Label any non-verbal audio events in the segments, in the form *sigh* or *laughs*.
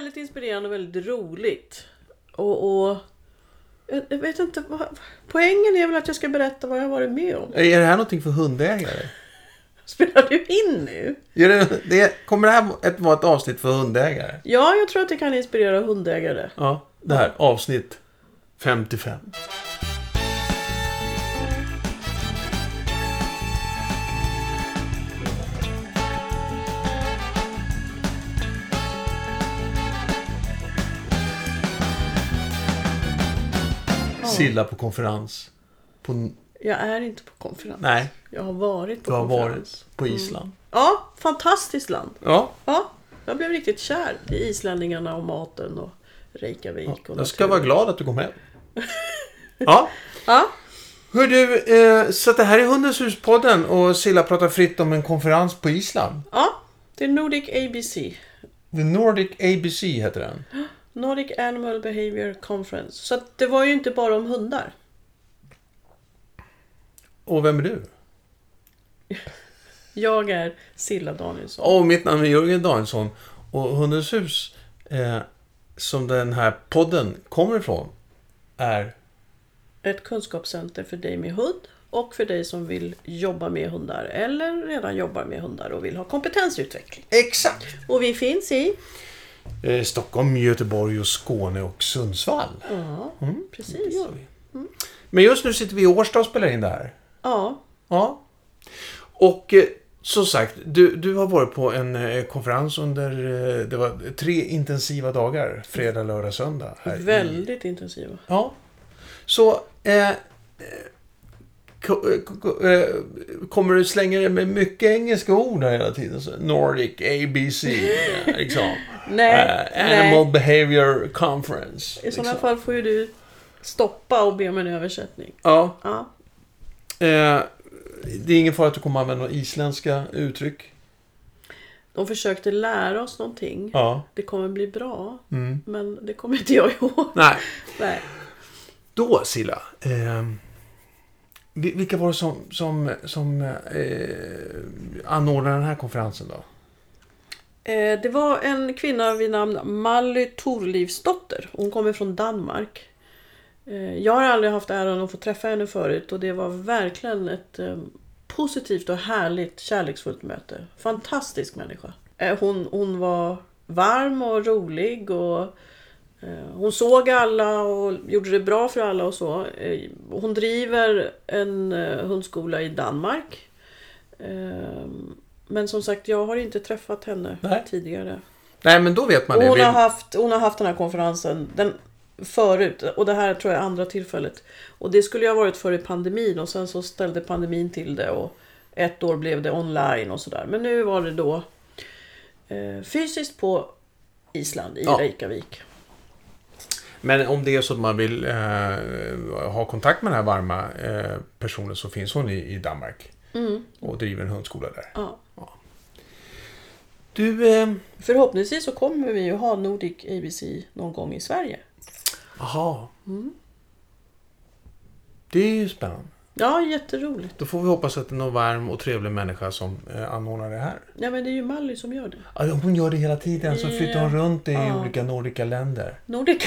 väldigt inspirerande och väldigt roligt. Och, och jag vet inte, vad, poängen är väl att jag ska berätta vad jag har varit med om. Är det här någonting för hundägare? *laughs* Spelar du in nu? Det, det, kommer det här ett, vara ett avsnitt för hundägare? Ja, jag tror att det kan inspirera hundägare. Ja, det här avsnitt 55. Silla på konferens. På, Jag är inte på konferens. nej, Jag har varit på du har konferens. varit på Island. Ja, fantastiskt land. Ja, Ja, jag blev riktigt kär i islänningarna och maten och Reykjavik och jag ska naturen. vara glad att du kom hem. *laughs* Ja. Ja, Hör du, eh, så det här är Hundens hus-podden och Silla pratar fritt om en konferens på Island. ja, det är Nordic ABC. The Nordic ABC heter den. *gasps* Nordic Animal Behavior Conference. Så att det var ju inte bara om hundar. Och vem är du? *laughs* Jag är Silla Danielsson. Och mitt namn är Jörgen Danielsson. Och Hundens hus, eh, som den här podden kommer ifrån, är... Ett kunskapscenter för dig med hund och för dig som vill jobba med hundar eller redan jobbar med hundar och vill ha kompetensutveckling. Exakt! Och vi finns i... Eh, Stockholm, Göteborg och Skåne och Sundsvall. Ja, Det precis. gör vi. Men just nu sitter vi i Årsta och spelar in det här. Ja, Ja. Och eh, som sagt, du, du har varit på en eh, konferens under eh, det var tre intensiva dagar. Fredag, lördag, söndag. Här i- väldigt intensiva. Ja. Så eh, eh, ko- ko- kommer du slänga dig med mycket engelska ord här hela tiden? Så Nordic, ABC, *laughs* liksom. Nej, Eh, Animal nej. Behavior Conference. I sådana liksom. fall får ju du stoppa och be om en översättning. Ja. Ja, Eh, det är ingen fara att du kommer använda några isländska uttryck. de försökte lära oss någonting. Ja. Det kommer bli bra, Mm. men det kommer inte jag ihåg. Nej. *laughs* Nej. Då, Silla. Eh, vi- vilka var det som, som, som eh, anordnade den här konferensen då? Eh, det var en kvinna vid namn Mally Torlivsdotter. Hon kommer från Danmark. Eh, jag har aldrig haft äran att få träffa henne förut och det var verkligen ett eh, positivt och härligt kärleksfullt möte. Fantastisk människa. Hon, hon var varm och rolig och hon såg alla och gjorde det bra för alla och så. Hon driver en hundskola i Danmark. Men som sagt, jag har inte träffat henne Nej. tidigare. Nej, men då vet man Och det. hon, har haft, hon har haft den här konferensen den, förut. Och det här tror jag är andra tillfället. Och det skulle ju ha varit före pandemin och sen så ställde pandemin till det. Och ett år blev det online och sådär. Men nu var det då eh, fysiskt på Island i Ja. Reykjavik. Men om det är så att man vill eh, ha kontakt med den här varma eh, personen så finns hon i, i Danmark. Mm. Och driver en hundskola där. Ja. Du, eh, Förhoppningsvis så kommer vi ju ha Nordic ABC någon gång i Sverige. aha. Det är ju spännande. Ja, jätteroligt. Då får vi hoppas att det är någon varm och trevlig människa som eh, anordnar det här. Ja, men det är ju Mally som gör det. Ja, hon gör det hela tiden, så flyttar hon runt i Ja. olika nordiska länder. Nordic.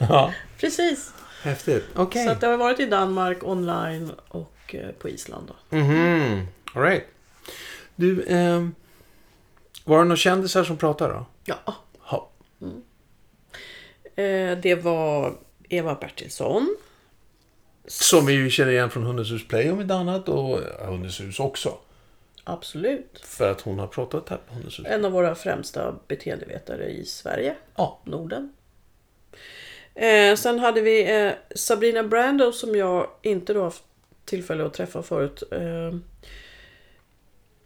Ja, *laughs* Precis. häftigt. Okej. Så att det har varit i Danmark, online och eh, på Island då. Mhm, all right. Du, eh, var det några kändisar som pratade då? Ja. Ja. Eh, det var Eva Bertilsson. Som vi ju känner igen från Hundens hus Play om inte annat och Hundens hus också. Absolut. För att hon har pratat här på Hundens hus. En av våra främsta beteendevetare i Sverige, Ja. Norden. Eh, sen hade vi eh, Sabrina Brando som jag inte då haft tillfälle att träffa förut. Eh,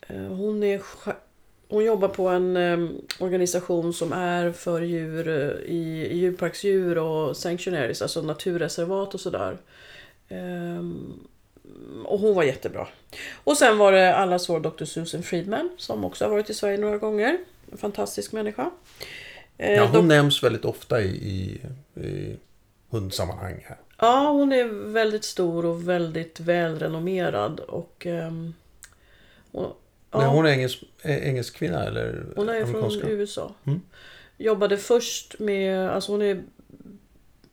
eh, hon, är, hon jobbar på en eh, organisation som är för djur eh, i, i djurparksdjur och sanctuaries, alltså naturreservat och sådär. Ehm, och hon var jättebra. Och sen var det allas vår Dr. Susan Friedman som också har varit i Sverige några gånger. En fantastisk människa. Eh, Ja, hon dok- nämns väldigt ofta i, i, i hundsammanhang här. Ja, hon är väldigt stor och väldigt välrenommerad. Och, ehm, och, ja, Men hon är engelsk, engelsk kvinna eller hon är från? USA. Mm. jobbade först med, alltså hon är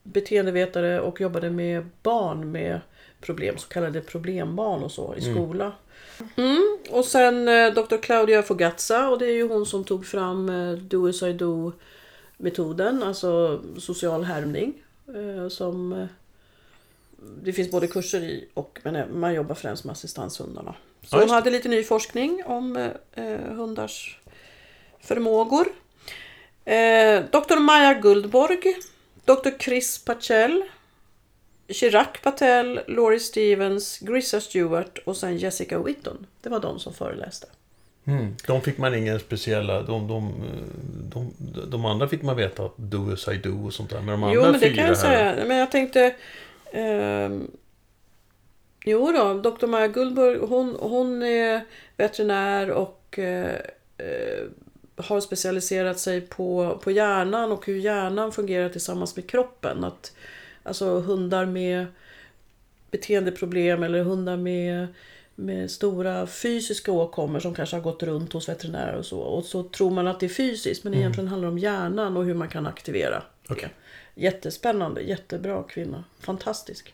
beteendevetare och jobbade med barn med problem, så kallade problembarn och så i skola. Mm. Och sen eh, Dr. Claudia Fogazza och det är ju hon som tog fram eh, Do as I do metoden, alltså social härmning. Eh, som det finns både kurser i och men eh, man jobbar främst med assistanshundarna. Så Ja, hon hade lite ny forskning om eh, eh, hundars förmågor. Eh, Dr. Maja Guldborg, Dr. Chris Pachel, Chirac Patel, Laurie Stevens, Grissa Stewart och sen Jessica Whitton. Det var de som föreläste. Mm. De fick man ingen speciella... De, de, de, de andra fick man veta att do as I do och sånt där. Men de andra Jo, men det fyra kan jag här... säga. Men jag tänkte ehm, jo då, Dr. Maja Guldborg, hon, hon är veterinär och eh, eh, har specialiserat sig på, på hjärnan och hur hjärnan fungerar tillsammans med kroppen. Att, alltså hundar med beteendeproblem eller hundar med, med stora fysiska åkommor som kanske har gått runt hos veterinärer och så. Och så tror man att det är fysiskt men egentligen handlar det om hjärnan och hur man kan aktivera. Okej. Jättespännande, jättebra kvinna. Fantastisk.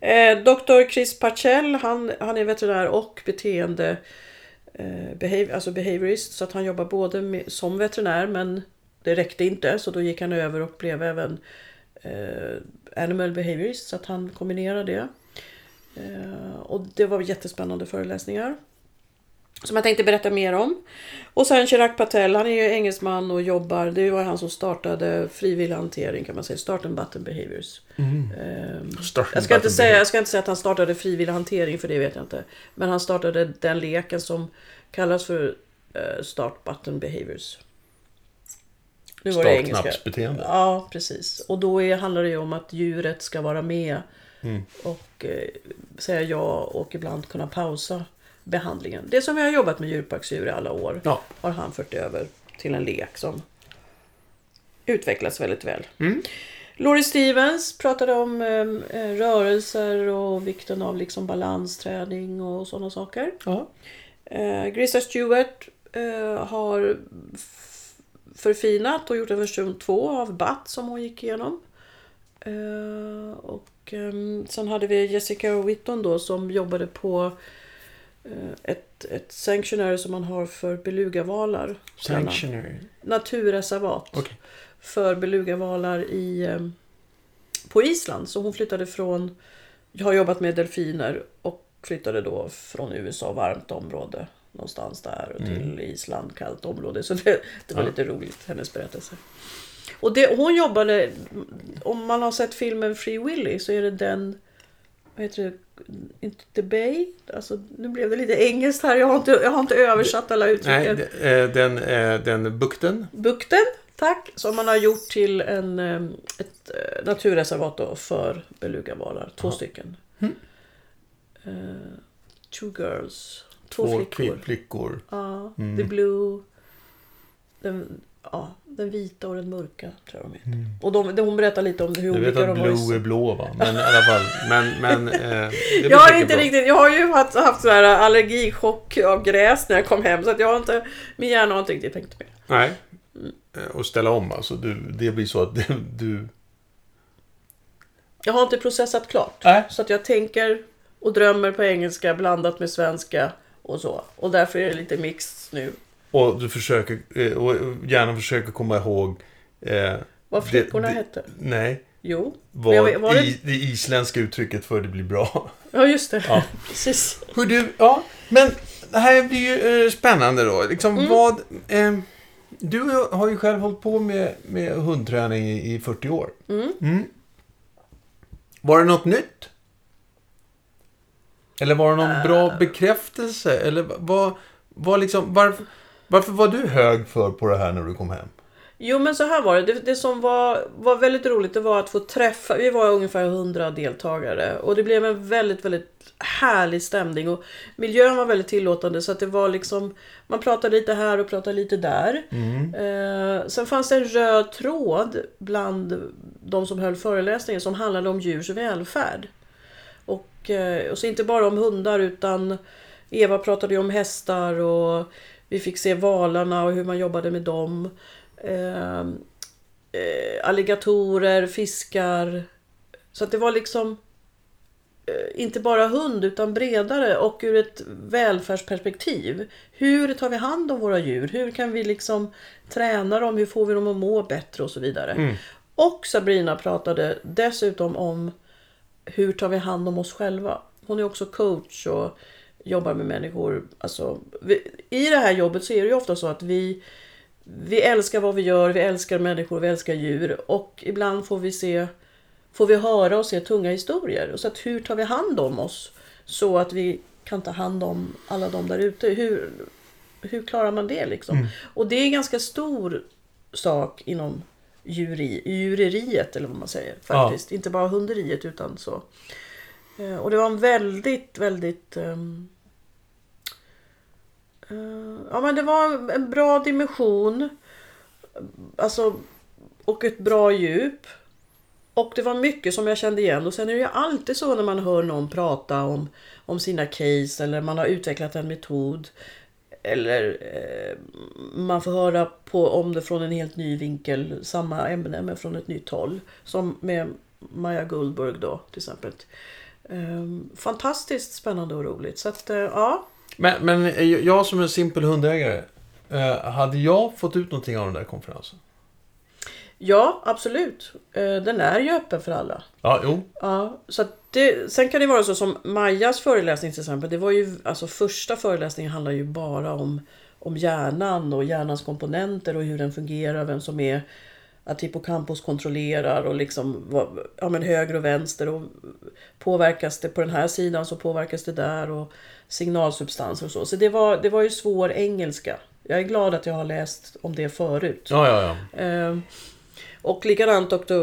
Eh, Dr. Chris Parcell, han, han är veterinär och beteende eh, behav, alltså behaviorist. Så att han jobbar både med, som veterinär men det räckte inte så då gick han över och blev även eh, animal behaviorist. Så att han kombinerade det. Eh, och det var jättespännande föreläsningar. Som jag tänkte berätta mer om. Och sen Chirag Patel, han är ju engelsman och jobbar, det var han som startade frivillig hantering kan man säga, Start and Button Behaviors. Ehm, Start jag, ska inte säga, jag ska inte säga att han startade frivillig hantering för det vet jag inte. Men han startade den leken som kallas för eh, Start Button Behaviors. Startknappsbeteende. Ja, precis. Och då är, handlar det ju om att djuret ska vara med Mm. och eh, säga ja och ibland kunna pausa behandlingen. Det som vi har jobbat med djurparksdjur i alla år Ja. har han fört över till en lek som utvecklas väldigt väl. Mm. Laurie Stevens pratade om eh, eh, rörelser och vikten av liksom balansträning och sådana saker. Ja. Eh, Grissa Stewart eh, har förfinat och gjort en version 2 av BAT som hon gick igenom. Eh, och ehm, sen hade vi Jessica Whitton då som jobbade på eh, ett, ett sanctionary som man har för belugavalar. Sanctionary. Naturreservat. Okej. För belugavalar i, ehm, på Island. Så hon flyttade från, jag har jobbat med delfiner och flyttade då från USA, varmt område någonstans där och till Island, kallt område. Så det, det var Ja. lite roligt, hennes berättelse. Och det, hon jobbade, om man har sett filmen Free Willy så är det den, vad heter det, inte The Bay? Alltså, nu blev det lite engelskt här, jag har inte, jag har inte översatt alla Nej, uttrycken. d- eh, den, eh, den bukten. Bukten, tack, som man har gjort till en, eh, ett naturreservat då för belugavalar. Två Ja. stycken. Mm. Eh, two girls. Två, Två flickor. flickor. Ja, Mm. the blue. Den, ja, den vita och den mörka tror jag de heter. Och de, de, hon berättar lite om hur vet olika att de var. i- blue är blå va? Men i alla fall. Men, men eh, *laughs* Jag har inte bra. riktigt, jag har ju haft, haft sån här allergichock av gräs när jag kom hem så att jag har inte, min hjärna har inte riktigt tänkt med. Nej. Mm. Eh, Och ställa om alltså. Du, det blir så att *laughs* du... du... Jag har inte processat klart. Nej. Så att jag tänker och drömmer på engelska blandat med svenska och så. Och därför är det lite mix nu. Och du försöker... eh, Och gärna försöker komma ihåg... Eh, Vad Det- flickorna det- hette. nej. Jo. Vad jag vet- var det- i, det isländska uttrycket för det blir bra. *laughs* Ja, just det. Ja. *laughs* Precis. Hur du, ja, men det här blir ju eh, spännande då. Liksom Mm. vad... Eh, du har ju själv hållit på med, med hundträning i, i 40 år. Mm. Var det något nytt? Eller var det någon Äh. bra bekräftelse? Eller vad, vad liksom, varför, varför var du hög för på det här när du kom hem? Jo men så här var det. det. Det som var, var väldigt roligt det var att få träffa, vi var ungefär 100 deltagare och det blev en väldigt, väldigt härlig stämning och miljön var väldigt tillåtande så att det var liksom, man pratade lite här och pratade lite där. Eh, sen fanns det en röd tråd bland de som höll föreläsningen som handlade om djurs välfärd. Och, eh, och så inte bara om hundar utan Eva pratade ju om hästar och vi fick se valarna och hur man jobbade med dem. eh, eh, alligatorer, fiskar. Så att det var liksom eh, inte bara hund utan bredare och ur ett välfärdsperspektiv. Hur tar vi hand om våra djur? Hur kan vi liksom träna dem? Hur får vi dem att må bättre och så vidare. Och Sabrina pratade dessutom om hur tar vi hand om oss själva? Hon är också coach och jobbar med människor. Alltså, vi, I det här jobbet så är det ju ofta så att vi, vi älskar vad vi gör, vi älskar människor, vi älskar djur. Och ibland får vi se, får vi höra och se tunga historier. Så att hur tar vi hand om oss? Så att vi kan ta hand om alla de där ute. Hur, hur klarar man det liksom? Och det är en ganska stor sak inom djuri, djureriet eller vad man säger. faktiskt. Inte bara hunderiet utan så. Eh, Och det var en väldigt, väldigt... Ehm, eh, ja men det var en bra dimension. Alltså, och ett bra djup. Och det var mycket som jag kände igen. Och sen är det ju alltid så när man hör någon prata om, om sina case eller man har utvecklat en metod. Eller eh, man får höra på, om det från en helt ny vinkel, samma ämne men från ett nytt håll. Som med Maja Guldberg då till exempel. Ehm, fantastiskt spännande och roligt. Så att, eh, ja. Men, men eh, jag som en simpel hundägare, eh, hade jag fått ut någonting av den där konferensen? Ja, absolut. Den är ju öppen för alla. Ja, jo. Ja, så det, sen kan det vara så som Majas föreläsning till exempel. Det var ju, alltså första föreläsningen handlar ju bara om, om hjärnan och hjärnans komponenter och hur den fungerar, vem som är att hippocampus kontrollerar och liksom ja, men höger och vänster och påverkas det på den här sidan så påverkas det där och signalsubstanser och så. Så det var, det var ju svår engelska. Jag är glad att jag har läst om det förut. Ja, ja, ja. Ehm, Och likadant Dr.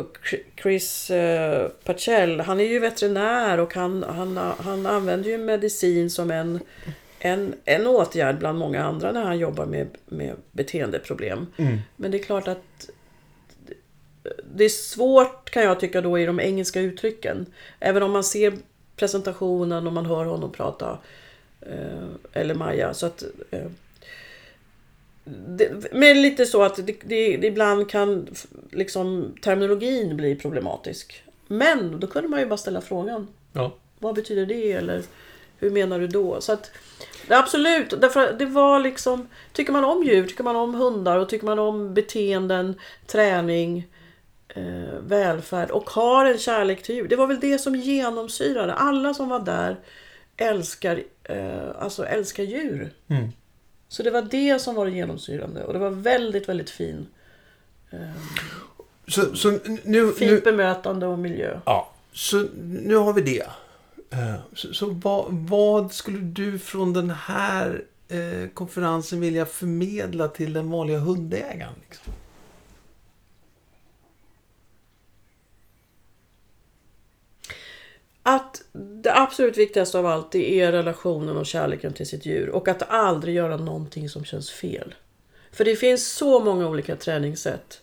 Chris eh, Pachel, han är ju veterinär och han, han, han använder ju medicin som en, en, en åtgärd bland många andra när han jobbar med, med beteendeproblem. Men det är klart att det är svårt kan jag tycka då i de engelska uttrycken. Även om man ser presentationen och man hör honom prata. Eh, eller Maja. Så att, eh, det, men lite så att det, det, det ibland kan liksom terminologin bli problematisk. Men då kunde man ju bara ställa frågan. ja. Vad betyder det? Eller hur menar du då? Så att, absolut, därför att det var liksom... Tycker man om djur, tycker man om hundar och tycker man om beteenden, träning, eh, välfärd och har en kärlek till djur. Det var väl det som genomsyrade. Alla som var där älskar, eh, alltså älskar djur. Mm. Så det var det som var det genomsyrande och det var väldigt, väldigt fin, Så, så nu... fint nu bemötande och miljö. ja, så nu har vi det. Eh, Så, så vad, vad skulle du från den här eh, konferensen vilja förmedla till den vanliga hundägaren? Liksom? Att det absolut viktigaste av allt det är relationen och kärleken till sitt djur. Och att aldrig göra någonting som känns fel. För det finns så många olika träningssätt.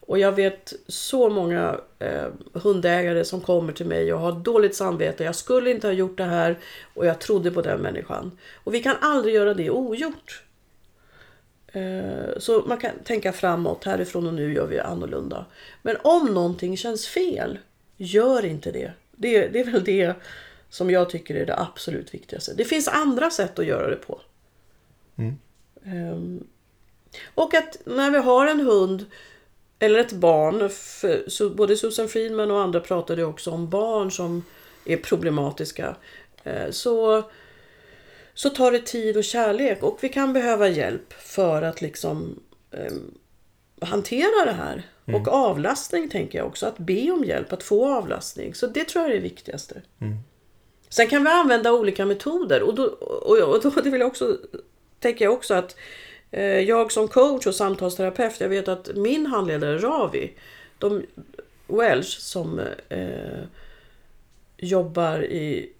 Och jag vet så många eh, hundägare som kommer till mig och har dåligt samvete. Jag skulle inte ha gjort det här och jag trodde på den människan. Och vi kan aldrig göra det ogjort. Eh, Så man kan tänka framåt, härifrån och nu gör vi annorlunda. Men om någonting känns fel, gör inte det. Det, det är väl det som jag tycker är det absolut viktigaste. Det finns andra sätt att göra det på. Ehm, Och att när vi har en hund eller ett barn, för, både Susan Friedman och andra pratade också om barn som är problematiska. eh, Så, så tar det tid och kärlek och vi kan behöva hjälp för att liksom eh, hantera det här. Och avlastning tänker jag också, att be om hjälp, att få avlastning. Så det tror jag är det viktigaste. Sen kan vi använda olika metoder och då, och, och då det vill jag också, tänker jag också att eh, jag som coach och samtalsterapeut, jag vet att min handledare Ravi, de Welsh som eh, jobbar i,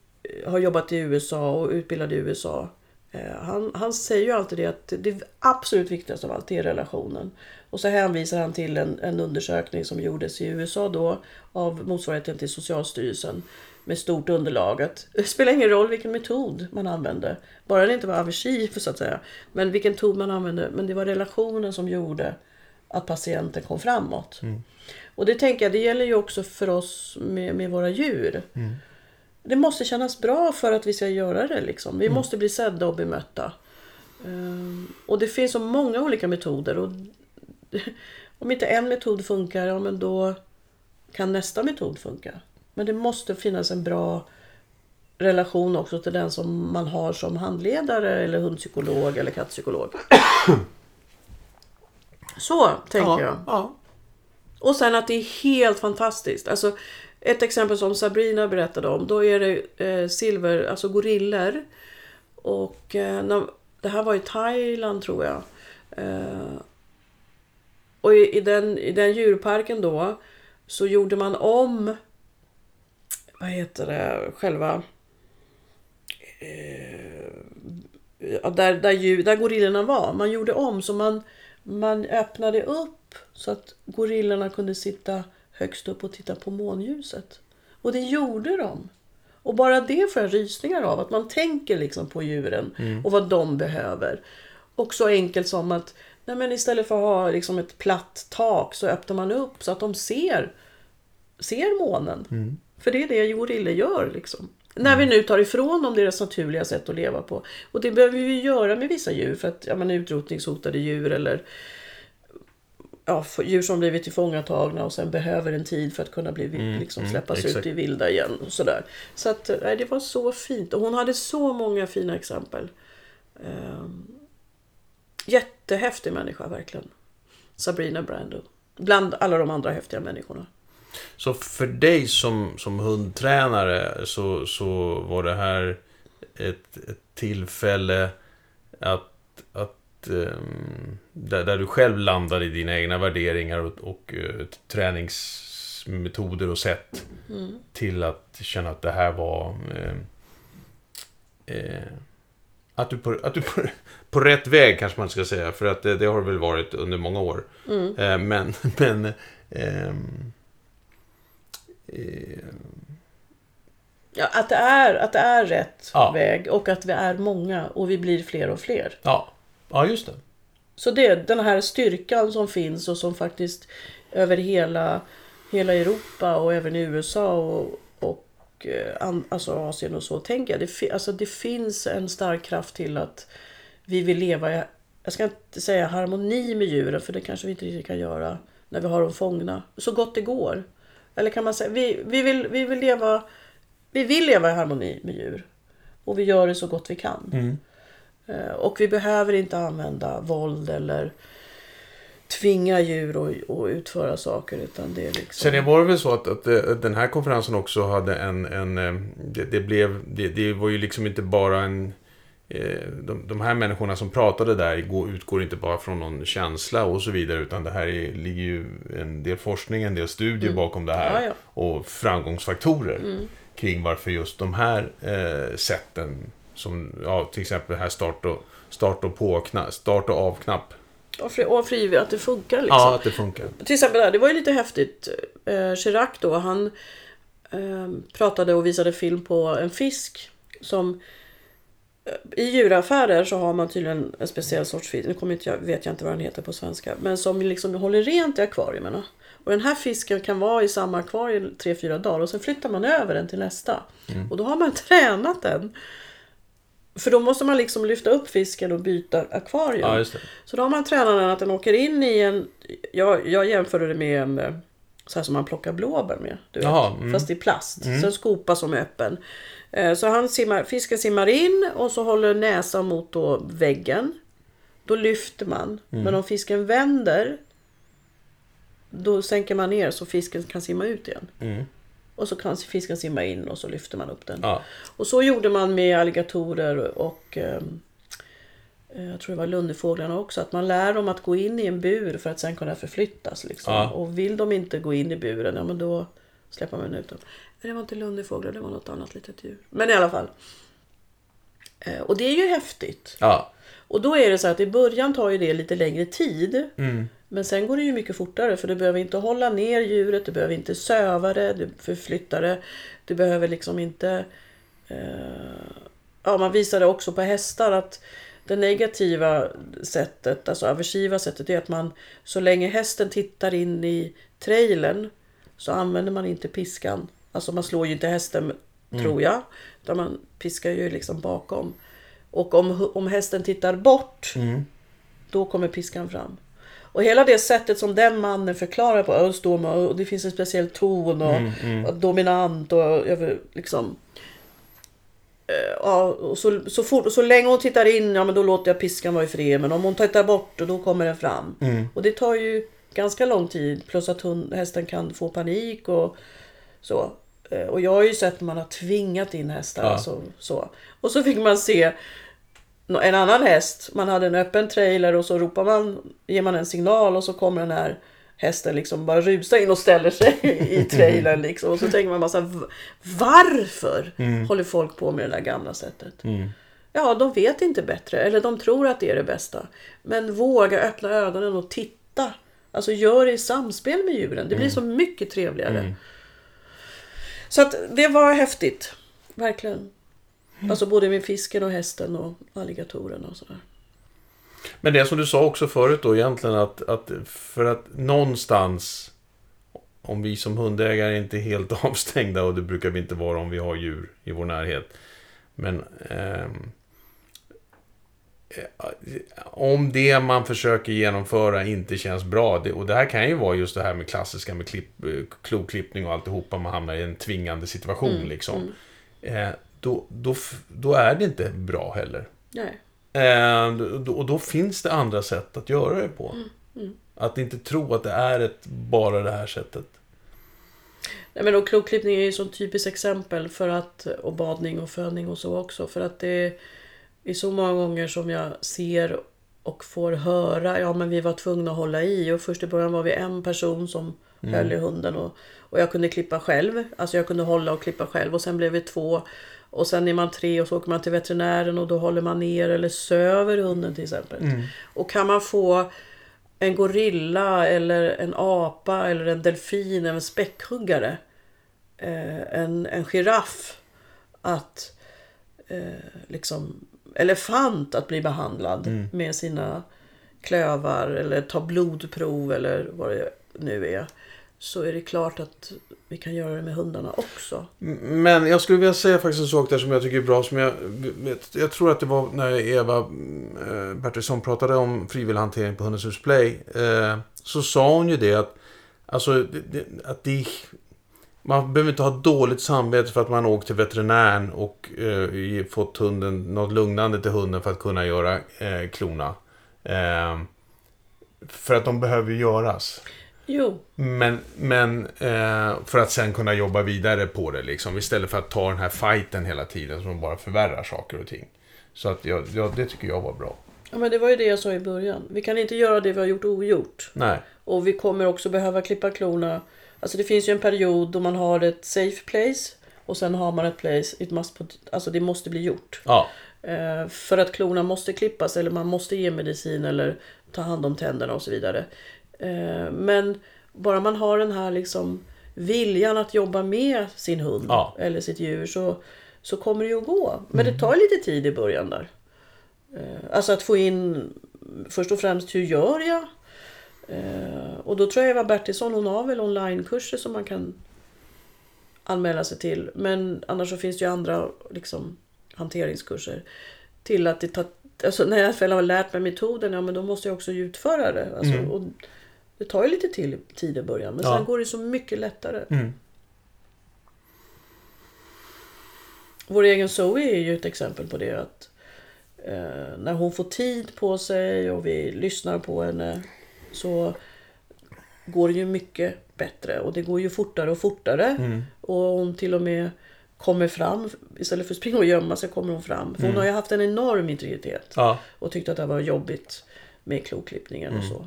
har jobbat i USA och utbildad i USA. Eh, han, han säger ju alltid det att det absolut viktigaste av allt är relationen. Och så hänvisar han till en, en undersökning som gjordes i USA då av motsvarigheten till Socialstyrelsen med stort underlag. Att det spelar ingen roll vilken metod man använde. Bara det inte var aversiv så att säga. Men vilken metod man använde. Men det var relationen som gjorde att patienten kom framåt. Mm. Och det tänker jag, det gäller ju också för oss med, med våra djur. Mm. Det måste kännas bra för att vi ska göra det. Liksom. Mm. Vi måste bli sedda och bemötta. Ehm, och det finns så många olika metoder. Och *laughs* om inte en metod funkar, ja men då kan nästa metod funka. Men det måste finnas en bra relation också till den som man har som handledare eller hundpsykolog eller kattpsykolog. *clears throat* Så tänker ja, jag. Ja. Och sen att det är helt fantastiskt. Alltså, ett exempel som Sabrina berättade om. Då är det eh, silver, alltså gorillor. Och eh, när, det här var i Thailand tror jag. Eh, och i, i, den, i den djurparken då så gjorde man om vad heter det, själva eh, där, där, djur, där gorillorna var. Man gjorde om så man, man öppnade upp så att gorillorna kunde sitta högst upp och titta på månljuset. Och det gjorde de. Och bara det får jag rysningar av, att man tänker liksom på djuren och vad de behöver. Och så enkelt som att nej men istället för att ha liksom ett platt tak så öppnar man upp så att de ser, ser månen. För det är det gorillor gör. Liksom. När vi nu tar ifrån dem deras naturliga sätt att leva på. Och det behöver vi göra med vissa djur för att ja, men utrotningshotade djur eller ja, djur som blivit tillfångatagna och sen behöver en tid för att kunna bli, Mm, liksom, mm, släppas exakt. ut i vilda igen. Och sådär. Så att, nej, det var så fint. Och hon hade så många fina exempel. Um, jättehäftig människa verkligen. Sabrina Brando. Bland alla de andra häftiga människorna. Så för dig som, som hundtränare så, så var det här ett, ett tillfälle att, att ehm, där, där du själv landade i dina egna värderingar och, och eh, träningsmetoder och sätt till att känna att det här var eh, eh, att du, på, att du på, *laughs* på rätt väg kanske man ska säga, för att det, det har det väl varit under många år. Eh, men, *laughs* men ehm, eh, Ja, att, det är, att det är rätt Ja. väg och att vi är många och vi blir fler och fler. ja, ja, just det. Så det är den här styrkan som finns och som faktiskt över hela, hela Europa och även i USA och, och eh, an, alltså Asien och så tänker jag. Det, fi- alltså det finns en stark kraft till att vi vill leva i, jag ska inte säga harmoni med djuren för det kanske vi inte riktigt kan göra när vi har dem fångna. Så gott det går. Eller kan man säga, vi, vi, vill, vi, vill leva, vi vill leva i harmoni med djur. Och vi gör det så gott vi kan. Mm. Eh, Och vi behöver inte använda våld eller tvinga djur att, att utföra saker. Utan det är liksom... Sen var det väl så att, att, eh, den här konferensen också hade en... en eh, det, det, blev, det, det var ju liksom inte bara en... eh, De, de här människorna som pratade där går, utgår inte bara från någon känsla och så vidare utan det här är, ligger ju en del forskning, en del studier bakom det här. Mm. Ja, ja. Och framgångsfaktorer kring varför just de här eh, sätten som, ja till exempel här start och, start och, på, start och av-knapp. Och, fri, och frivilligt, att det funkar liksom. Ja, att det funkar. Till exempel där, det var ju lite häftigt. Eh, Chirac då, han eh, pratade och visade film på en fisk som i djuraffärer så har man tydligen en speciell sorts fisk, nu kommer inte jag, vet jag inte vad den heter på svenska, men som liksom håller rent i akvarierna. Och den här fisken kan vara i samma akvarium tre fyra dagar och sen flyttar man över den till nästa. Och då har man *laughs* tränat den. För då måste man liksom lyfta upp fisken och byta akvarium. Ja. Så då har man tränat den att den åker in i en... Jag, jag jämförde det med en... eh, Så här som man plockar blåbär med. Du vet, Jaha, mm. Fast i plast. Så en skopa som öppen. Eh, Så han simmar, fisken simmar in och så håller näsan mot då väggen. Då lyfter man. Mm. Men om fisken vänder. Då sänker man ner så fisken kan simma ut igen. Mm. Och så kan fisken simma in och så lyfter man upp den. Ja. Och så gjorde man med alligatorer och ehm, eh, jag tror det var lunnefåglarna också. Att man lär dem att gå in i en bur för att sen kunna förflyttas. Liksom. Ja. Och vill de inte gå in i buren, ja men då släpper man ut dem. Nej, det var inte lunnefåglar, det var något annat litet djur. Men i alla fall. Eh, Och det är ju häftigt. Ja. Och då är det så att i början tar ju det lite längre tid. Mm. Men sen går det ju mycket fortare för du behöver inte hålla ner djuret, du behöver inte söva det, du förflyttar det. Du behöver liksom inte... Eh, ja, man visade också på hästar att det negativa sättet, alltså aversiva sättet, är att man så länge hästen tittar in i trailern så använder man inte piskan. Alltså man slår ju inte hästen, tror jag. Utan man piskar ju liksom bakom. Och om, om hästen tittar bort, då kommer piskan fram. Och hela det sättet som den mannen förklarar på, och, står med, och det finns en speciell ton och, och dominant och liksom. Eh, Ja, och så, så, fort, så länge hon tittar in, ja men då låter jag piskan vara i fred. Men om hon tittar bort, då kommer den fram. Och det tar ju ganska lång tid. Plus att hon, hästen kan få panik och så. Eh, Och jag har ju sett när man har tvingat in hästar. Ja. Alltså, så. Och så fick man se en annan häst. Man hade en öppen trailer och så ropar man, ger man en signal och så kommer den här hästen liksom bara rusa in och ställer sig i *laughs* trailern liksom. Och så tänker man bara så här, "V- varför håller folk på med det där gamla sättet? Ja, de vet inte bättre. Eller de tror att det är det bästa. Men våga öppna ögonen och titta. Alltså gör det i samspel med djuren. Det blir så mycket trevligare. Så att det var häftigt. Verkligen. Alltså både med fisken och hästen och alligatorerna och sådär. Men det som du sa också förut då egentligen att, att för att någonstans om vi som hundägare inte är helt *laughs* avstängda och det brukar vi inte vara om vi har djur i vår närhet. Men ehm, eh, om det man försöker genomföra inte känns bra, det, och det här kan ju vara just det här med klassiska med klipp, eh, kloklippning och alltihopa, man hamnar i en tvingande situation liksom. Eh, då, då, då är det inte bra heller. Nej. Eh, då- och då finns det andra sätt att göra det på. Att inte tro att det är ett, bara det här sättet. Nej, men och kloklippning är ju ett sånt typiskt exempel för att, och badning och föning och så också. För att det är så många gånger som jag ser och får höra, ja men vi var tvungna att hålla i och först i början var vi en person som höll i hunden och, och jag kunde klippa själv. Alltså jag kunde hålla och klippa själv och sen blev vi två. Och sen är man tre och så åker man till veterinären och då håller man ner eller söver hunden till exempel. Och kan man få en gorilla eller en apa eller en delfin, en späckhuggare, eh, en, en giraff att eh, liksom elefant att bli behandlad med sina klövar eller ta blodprov eller vad det nu är. Så är det klart att vi kan göra det med hundarna också. Men jag skulle vilja säga faktiskt en sak där som jag tycker är bra. Som jag, jag tror att det var när Eva eh, Bertilsson pratade om frivillig hantering på Hundens hus Play. Eh, så sa hon ju det att, alltså, att det, man behöver inte ha dåligt samvete för att man åkt till veterinären och eh, fått hunden, något lugnande till hunden för att kunna göra eh, klona. Eh, för att de behöver göras. Jo, Men, men eh, för att sen kunna jobba vidare på det liksom. Istället för att ta den här fighten hela tiden som bara förvärrar saker och ting. Så att jag, ja, det tycker jag var bra. ja, men det var ju det jag sa i början. Vi kan inte göra det vi har gjort ogjort. Nej. Och vi kommer också behöva klippa klorna. Alltså det finns ju en period då man har ett safe place. Och sen har man ett place, it must put, alltså det måste bli gjort. Ja. Eh, för att klorna måste klippas eller man måste ge medicin eller ta hand om tänderna och så vidare. Eh, men bara man har den här liksom viljan att jobba med sin hund Ja. eller sitt djur så, så kommer det ju att gå. Men det tar lite tid i början där. Eh, alltså att få in först och främst hur gör jag? Eh, och då tror jag Eva Bertilsson hon har väl onlinekurser som man kan anmäla sig till. Men annars så finns det ju andra liksom, hanteringskurser. Till att det tar, alltså när jag väl har lärt mig metoden, ja men då måste jag också utföra det. Alltså, och det tar ju lite till, tid i början men Ja. sen går det så mycket lättare. Mm. Vår egen Zoe är ju ett exempel på det. att eh, När hon får tid på sig och vi lyssnar på henne så går det ju mycket bättre och det går ju fortare och fortare. Och hon till och med kommer fram. Istället för att springa och gömma sig kommer hon fram. För hon har ju haft en enorm integritet. Ja. Och tyckte att det var jobbigt med kloklippningen och så.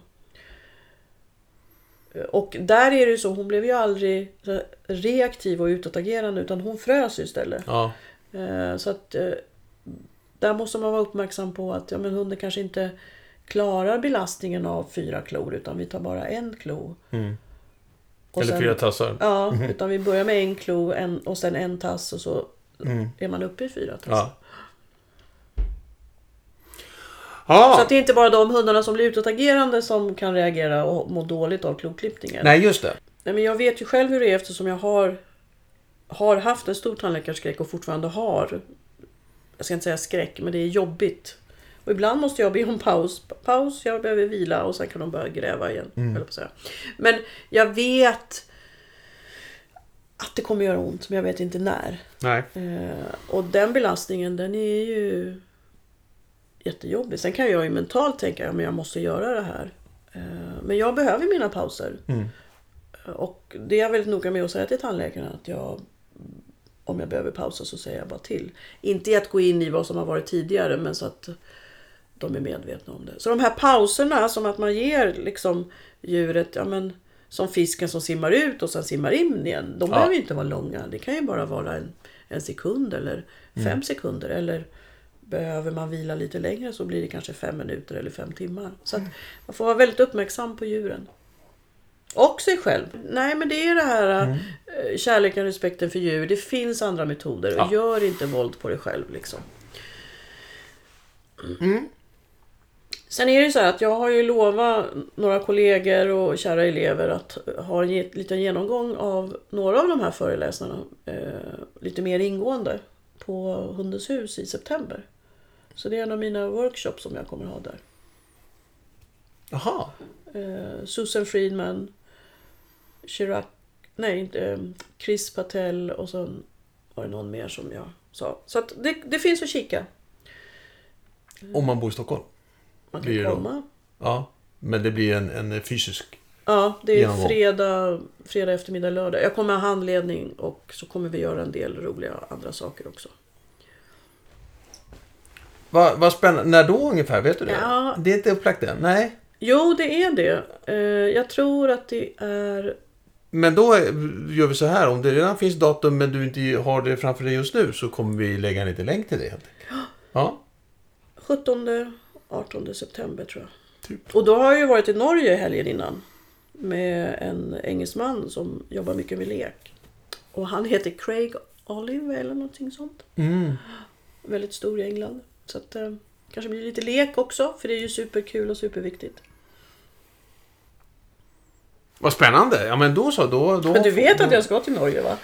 Och där är det ju så, hon blev ju aldrig reaktiv och utåtagerande utan hon frös istället. Ja. Eh, Så att eh, där måste man vara uppmärksam på att ja, men hunden kanske inte klarar belastningen av fyra klor utan vi tar bara en klo. Mm. Eller sen- fyra tassar. Ja, utan vi börjar med en klo en, och sen en tass och så Mm. är man uppe i fyra tass. Ja. Ja. Så att det är inte bara de hundarna som blir utåtagerande som kan reagera och må dåligt av kloklippningen. Nej, just det. Nej, men jag vet ju själv hur det är eftersom jag har, har haft en stor tandläkarskräck och fortfarande har. Jag ska inte säga skräck, men det är jobbigt. Och ibland måste jag be om paus. Paus, jag behöver vila och sen kan de börja gräva igen. på att säga. Men jag vet att det kommer göra ont, men jag vet inte när. Nej. Eh, och den belastningen den är ju jättejobbig. Sen kan jag ju mentalt tänka att jag måste göra det här. Eh, men jag behöver mina pauser. Mm. Och det är jag väldigt noga med att säga till tandläkaren att jag om jag behöver pausa så säger jag bara till. Inte i att gå in i vad som har varit tidigare men så att de är medvetna om det. Så de här pauserna som att man ger liksom djuret, ja men som fisken som simmar ut och sen simmar in igen. De Ja. behöver ju inte vara långa. Det kan ju bara vara en, en sekund eller fem sekunder. Eller behöver man vila lite längre så blir det kanske fem minuter eller fem timmar. Så att man får vara väldigt uppmärksam på djuren. Och sig själv. Nej men det är det här eh, kärleken och respekten för djur. Det finns andra metoder. Ja. Gör inte våld på dig själv liksom. Mm. Sen är det ju så här att jag har ju lovat några kollegor och kära elever att ha en liten genomgång av några av de här föreläsarna eh, lite mer ingående på Hundens hus i september. Så det är en av mina workshops som jag kommer ha där. Jaha. Eh, Susan Friedman, Chirac, nej inte, eh, Chris Patel och sen var det någon mer som jag sa. Så att det, det finns att kika. Om man bor i Stockholm. Man kan då? komma. Ja. Men det blir en, en fysisk. Ja, det är Genomgång. fredag, fredag eftermiddag, lördag. Jag kommer ha handledning och så kommer vi göra en del roliga andra saker också. Vad vad spännande. När då ungefär? Vet du det? Ja. Det är inte upplagt än? Nej. Jo, det är det. Eh, Jag tror att det är... Men då gör vi så här. Om det redan finns datum men du inte har det framför dig just nu så kommer vi lägga en liten länk till det. Ja. 17 18 september tror jag. Typ. Och då har jag ju varit i Norge helgen innan. Med en engelsman som jobbar mycket med lek. Och han heter Craig Olive eller någonting sånt. Mm. Väldigt stor i England. Så att eh, kanske blir lite lek också. För det är ju superkul och superviktigt. Vad spännande. Ja men då så. Då, då Men du vet då... att jag ska till Norge va?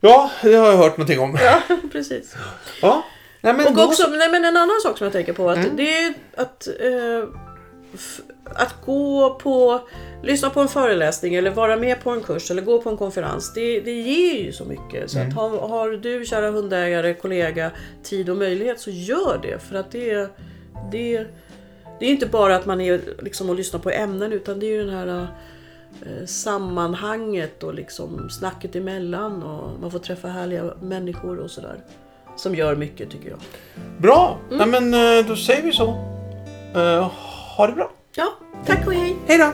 Ja, det har jag hört någonting om. Ja, *laughs* precis. Ja. Nej, men Och då... också, nej, men en annan sak som jag tänker på. Att Mm. det är att, eh, att gå på, lyssna på en föreläsning eller vara med på en kurs eller gå på en konferens. Det, det ger ju så mycket. Så Mm. att har, har du kära hundägare, kollega, tid och möjlighet så gör det. För att det, det, det är inte bara att man är liksom och lyssnar på ämnen utan det är ju den här eh, sammanhanget och liksom snacket emellan och man får träffa härliga människor och sådär. Som gör mycket tycker jag. Bra. Mm. Nej, men eh, då säger vi så. Eh, ha det bra. Ja, tack och hej! Hej då.